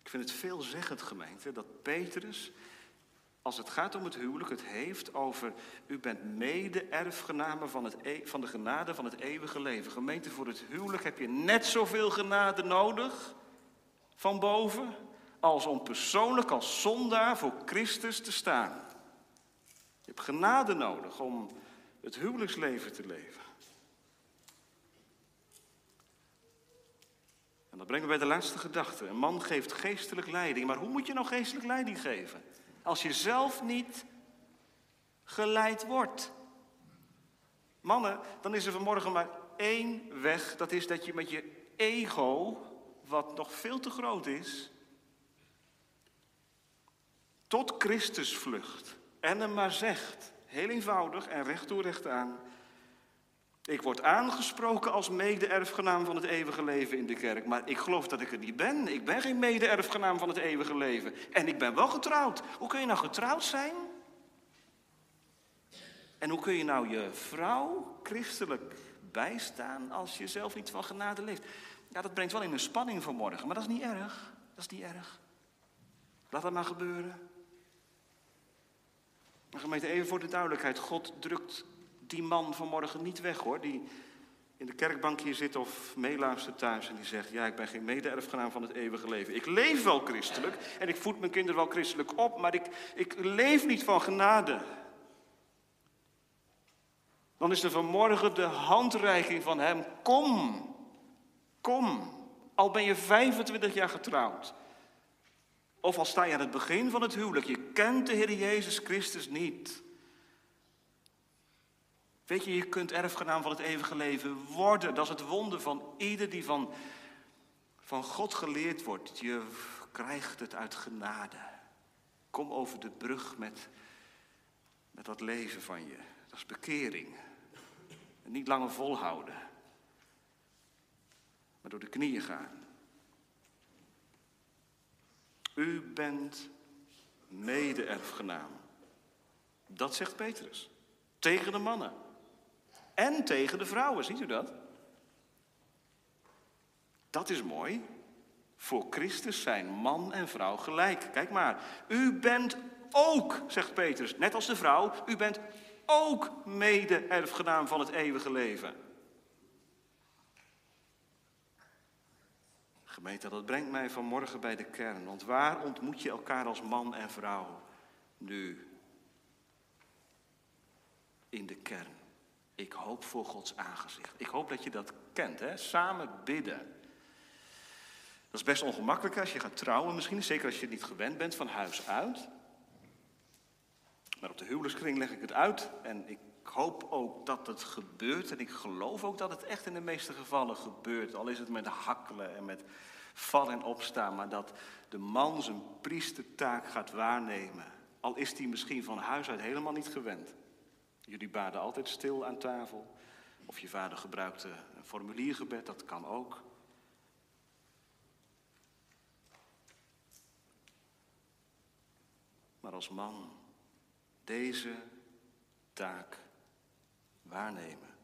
Ik vind het veelzeggend gemeente dat Petrus, als het gaat om het huwelijk, het heeft over u bent mede-erfgename van, het, e- van de genade van het eeuwige leven. Gemeente, voor het huwelijk heb je net zoveel genade nodig van boven als om persoonlijk als zondaar voor Christus te staan. Je hebt genade nodig om het huwelijksleven te leven. En dat brengen we bij de laatste gedachte. Een man geeft geestelijk leiding. Maar hoe moet je nou geestelijk leiding geven? Als je zelf niet geleid wordt. Mannen, dan is er vanmorgen maar één weg. Dat is dat je met je ego, wat nog veel te groot is, tot Christus vlucht. En hem maar zegt, heel eenvoudig en recht toe recht aan. Ik word aangesproken als mede-erfgenaam van het eeuwige leven in de kerk. Maar ik geloof dat ik er niet ben. Ik ben geen mede-erfgenaam van het eeuwige leven. En ik ben wel getrouwd. Hoe kun je nou getrouwd zijn? En hoe kun je nou je vrouw christelijk bijstaan als je zelf niet van genade leeft? Ja, dat brengt wel in een spanning vanmorgen. Maar dat is niet erg. Dat is niet erg. Laat dat maar gebeuren. Maar gemeente, even voor de duidelijkheid. God drukt die man vanmorgen niet weg hoor. Die in de kerkbank hier zit of meeluistert thuis en die zegt: Ja, ik ben geen mede-erfgenaam van het eeuwige leven. Ik leef wel christelijk en ik voed mijn kinderen wel christelijk op, maar ik, ik leef niet van genade. Dan is er vanmorgen de handreiking van hem: Kom, kom. Al ben je 25 jaar getrouwd. Of al sta je aan het begin van het huwelijk, je kent de Heer Jezus Christus niet. Weet je, je kunt erfgenaam van het eeuwige leven worden. Dat is het wonder van ieder die van, van God geleerd wordt. Je krijgt het uit genade. Kom over de brug met, met dat leven van je. Dat is bekering. En niet langer volhouden. Maar door de knieën gaan. U bent mede-erfgenaam. Dat zegt Petrus. Tegen de mannen. En tegen de vrouwen, ziet u dat? Dat is mooi. Voor Christus zijn man en vrouw gelijk. Kijk maar. U bent ook, zegt Petrus, net als de vrouw, u bent ook mede-erfgenaam van het eeuwige leven. Gemeente, dat brengt mij vanmorgen bij de kern. Want waar ontmoet je elkaar als man en vrouw nu? In de kern. Ik hoop voor Gods aangezicht. Ik hoop dat je dat kent, hè? samen bidden. Dat is best ongemakkelijk als je gaat trouwen, misschien zeker als je niet gewend bent van huis uit. Maar op de huwelijkskring leg ik het uit en ik hoop ook dat het gebeurt en ik geloof ook dat het echt in de meeste gevallen gebeurt. Al is het met hakkelen en met vallen en opstaan, maar dat de man zijn priestertaak gaat waarnemen. Al is die misschien van huis uit helemaal niet gewend. Jullie baden altijd stil aan tafel. Of je vader gebruikte een formuliergebed, dat kan ook. Maar als man deze taak waarnemen.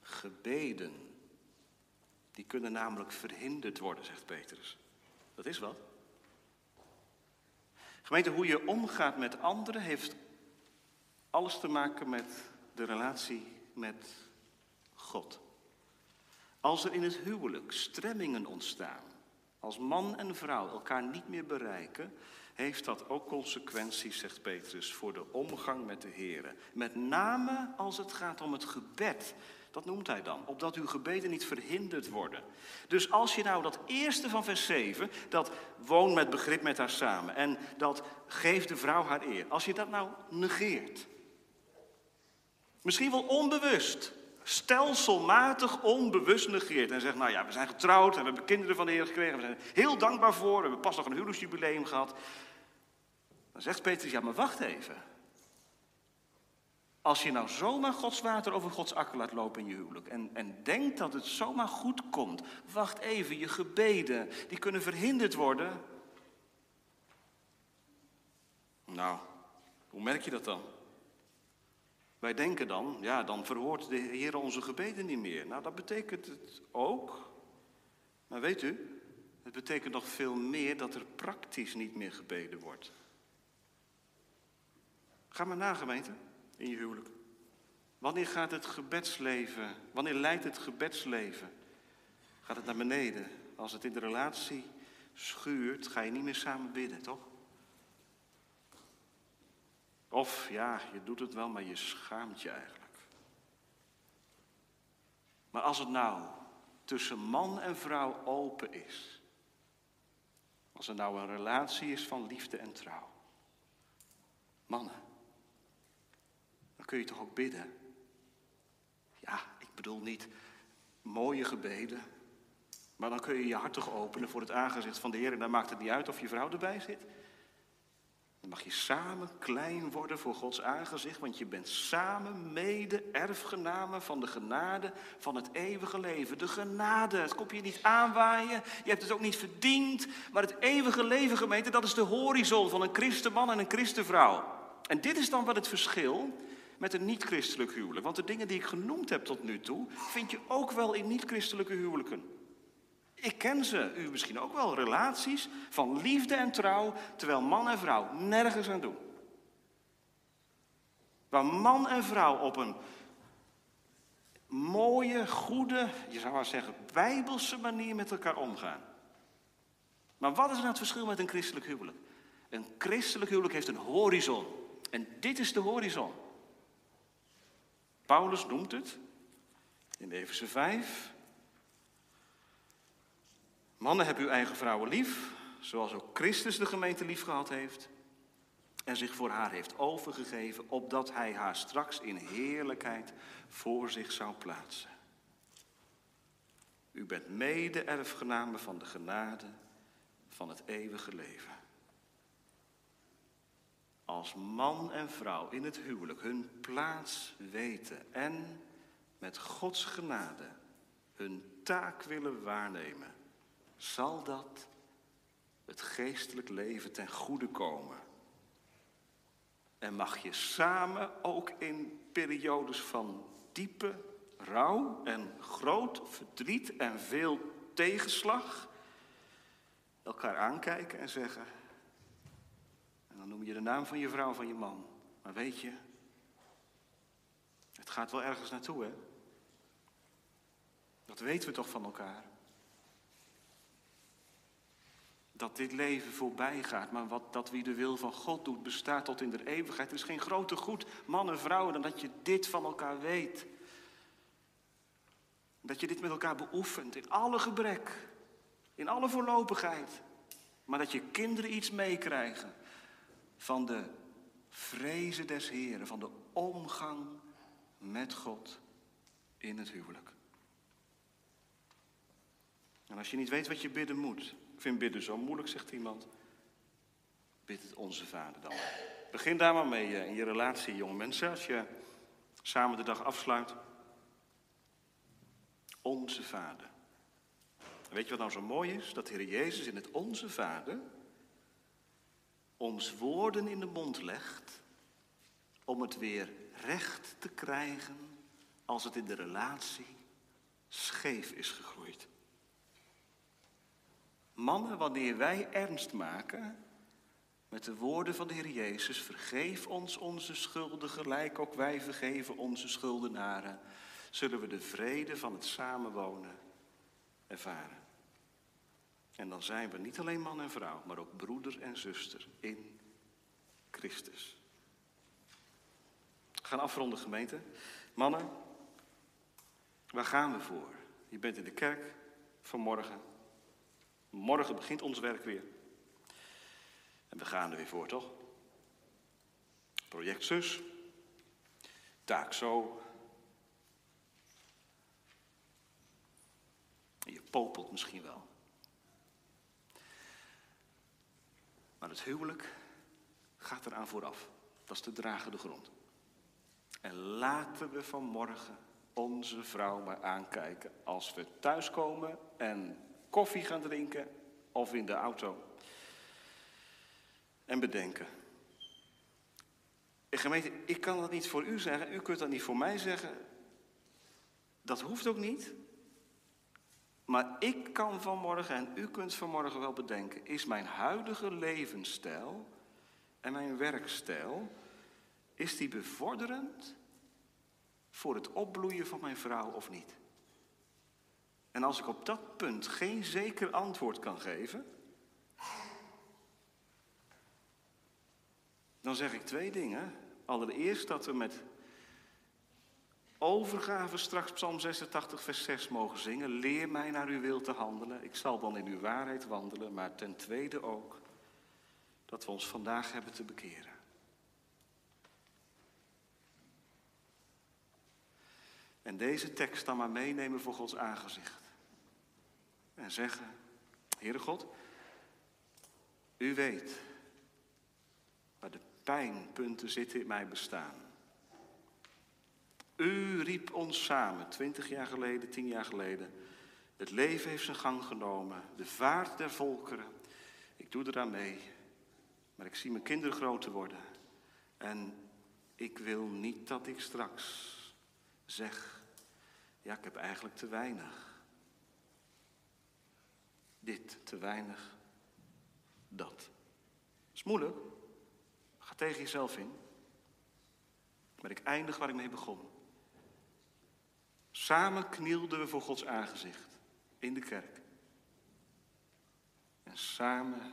Gebeden, die kunnen namelijk verhinderd worden, zegt Petrus. Dat is wat. Gemeente, hoe je omgaat met anderen heeft alles te maken met de relatie met God. Als er in het huwelijk stremmingen ontstaan, als man en vrouw elkaar niet meer bereiken, heeft dat ook consequenties, zegt Petrus, voor de omgang met de Heer. Met name als het gaat om het gebed. Dat noemt hij dan. Opdat uw gebeden niet verhinderd worden. Dus als je nou dat eerste van vers 7, dat woon met begrip met haar samen. En dat geeft de vrouw haar eer. Als je dat nou negeert. Misschien wel onbewust. Stelselmatig onbewust negeert. En zegt, nou ja, we zijn getrouwd en we hebben kinderen van de Heer gekregen. We zijn er heel dankbaar voor. We hebben pas nog een huwelijksjubileum gehad. Dan zegt Petrus, ja maar wacht even. Als je nou zomaar Gods water over Gods akker laat lopen in je huwelijk en, en denkt dat het zomaar goed komt, wacht even, je gebeden, die kunnen verhinderd worden. Nou, hoe merk je dat dan? Wij denken dan, ja, dan verhoort de Heer onze gebeden niet meer. Nou, dat betekent het ook. Maar weet u, het betekent nog veel meer dat er praktisch niet meer gebeden wordt. Ga maar na, gemeente in je huwelijk? Wanneer gaat het gebedsleven, wanneer leidt het gebedsleven? Gaat het naar beneden? Als het in de relatie schuurt, ga je niet meer samen bidden, toch? Of ja, je doet het wel, maar je schaamt je eigenlijk. Maar als het nou tussen man en vrouw open is, als er nou een relatie is van liefde en trouw, mannen, kun je toch ook bidden? Ja, ik bedoel niet mooie gebeden. Maar dan kun je je hart toch openen voor het aangezicht van de Heer. En dan maakt het niet uit of je vrouw erbij zit. Dan mag je samen klein worden voor Gods aangezicht. Want je bent samen mede erfgenamen van de genade van het eeuwige leven. De genade, het komt je niet aanwaaien. Je hebt het ook niet verdiend. Maar het eeuwige leven, gemeente, dat is de horizon van een christenman en een christenvrouw. En dit is dan wat het verschil met een niet-christelijk huwelijk. Want de dingen die ik genoemd heb tot nu toe, vind je ook wel in niet-christelijke huwelijken. Ik ken ze, u misschien ook wel, relaties van liefde en trouw, terwijl man en vrouw nergens aan doen. Waar man en vrouw op een mooie, goede, je zou maar zeggen, bijbelse manier met elkaar omgaan. Maar wat is nou het verschil met een christelijk huwelijk? Een christelijk huwelijk heeft een horizon. En dit is de horizon. Paulus noemt het in Efeze 5. Mannen, heb uw eigen vrouwen lief, zoals ook Christus de gemeente lief gehad heeft en zich voor haar heeft overgegeven, opdat hij haar straks in heerlijkheid voor zich zou plaatsen. U bent mede-erfgename van de genade van het eeuwige leven als man en vrouw in het huwelijk hun plaats weten en met Gods genade hun taak willen waarnemen, zal dat het geestelijk leven ten goede komen. En mag je samen ook in periodes van diepe rouw en groot verdriet en veel tegenslag elkaar aankijken en zeggen: dan noem je de naam van je vrouw, van je man. Maar weet je, het gaat wel ergens naartoe, hè? Dat weten we toch van elkaar. Dat dit leven voorbij gaat, maar wat, dat wie de wil van God doet, bestaat tot in de eeuwigheid. Er is geen groter goed, man en vrouw, dan dat je dit van elkaar weet. Dat je dit met elkaar beoefent, in alle gebrek, in alle voorlopigheid. Maar dat je kinderen iets meekrijgen van de vrezen des Heren, van de omgang met God in het huwelijk. En als je niet weet wat je bidden moet, ik vind bidden zo moeilijk, zegt iemand, bid het onze Vader dan. Begin daar maar mee eh, in je relatie, jonge mensen, als je samen de dag afsluit. Onze Vader. weet je wat nou zo mooi is? Dat Heer Jezus in het Onze Vader ons woorden in de mond legt om het weer recht te krijgen als het in de relatie scheef is gegroeid. Mannen, wanneer wij ernst maken met de woorden van de Heer Jezus, vergeef ons onze schulden gelijk ook wij vergeven onze schuldenaren, zullen we de vrede van het samenwonen ervaren. En dan zijn we niet alleen man en vrouw, maar ook broeder en zuster in Christus. We gaan afronden, gemeente. Mannen, Waar gaan we voor? Je bent in de kerk vanmorgen. Morgen begint ons werk weer. En we gaan er weer voor, toch? Project zus. Taak zo. Je popelt misschien wel. Maar het huwelijk gaat eraan vooraf. Dat is de dragende grond. En laten we vanmorgen onze vrouw maar aankijken als we thuiskomen en koffie gaan drinken of in de auto. En bedenken. Gemeente, ik kan dat niet voor u zeggen, u kunt dat niet voor mij zeggen. Dat hoeft ook niet. Maar ik kan vanmorgen en u kunt vanmorgen wel bedenken, is mijn huidige levensstijl en mijn werkstijl, is die bevorderend voor het opbloeien van mijn vrouw of niet? En als ik op dat punt geen zeker antwoord kan geven, dan zeg ik twee dingen. Allereerst dat we met overgave straks Psalm 86, vers 6 mogen zingen. Leer mij naar uw wil te handelen. Ik zal dan in uw waarheid wandelen. Maar ten tweede ook dat we ons vandaag hebben te bekeren. En deze tekst dan maar meenemen voor Gods aangezicht. En zeggen, Heere God, u weet waar de pijnpunten zitten in mijn bestaan. Ons samen, twintig jaar geleden, tien jaar geleden. Het leven heeft zijn gang genomen, de vaart der volkeren. Ik doe eraan mee, maar ik zie mijn kinderen groter worden. En ik wil niet dat ik straks zeg, ja, ik heb eigenlijk te weinig. Dit, te weinig, dat. Dat is moeilijk. Ga tegen jezelf in. Maar ik eindig waar ik mee begon. Samen knielden we voor Gods aangezicht in de kerk. En samen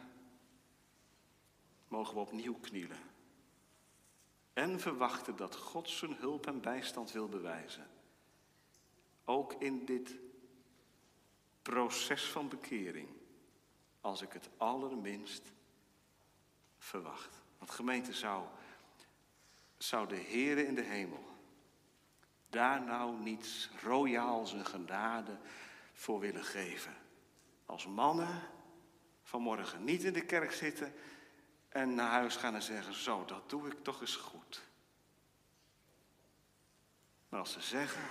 mogen we opnieuw knielen. En verwachten dat God zijn hulp en bijstand wil bewijzen. Ook in dit proces van bekering. Als ik het allerminst verwacht. Want gemeente zou, zou de Heer in de hemel daar nou niet royaal zijn genade voor willen geven. Als mannen vanmorgen niet in de kerk zitten en naar huis gaan en zeggen, zo, dat doe ik toch eens goed. Maar als ze zeggen,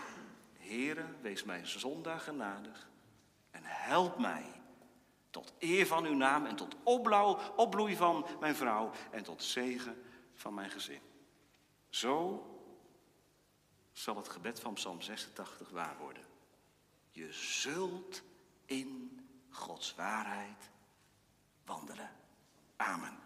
Heere, wees mij zondag genadig en help mij tot eer van uw naam en tot opbloei van mijn vrouw en tot zegen van mijn gezin. Zo zal het gebed van Psalm 86 waar worden. Je zult in Gods waarheid wandelen. Amen.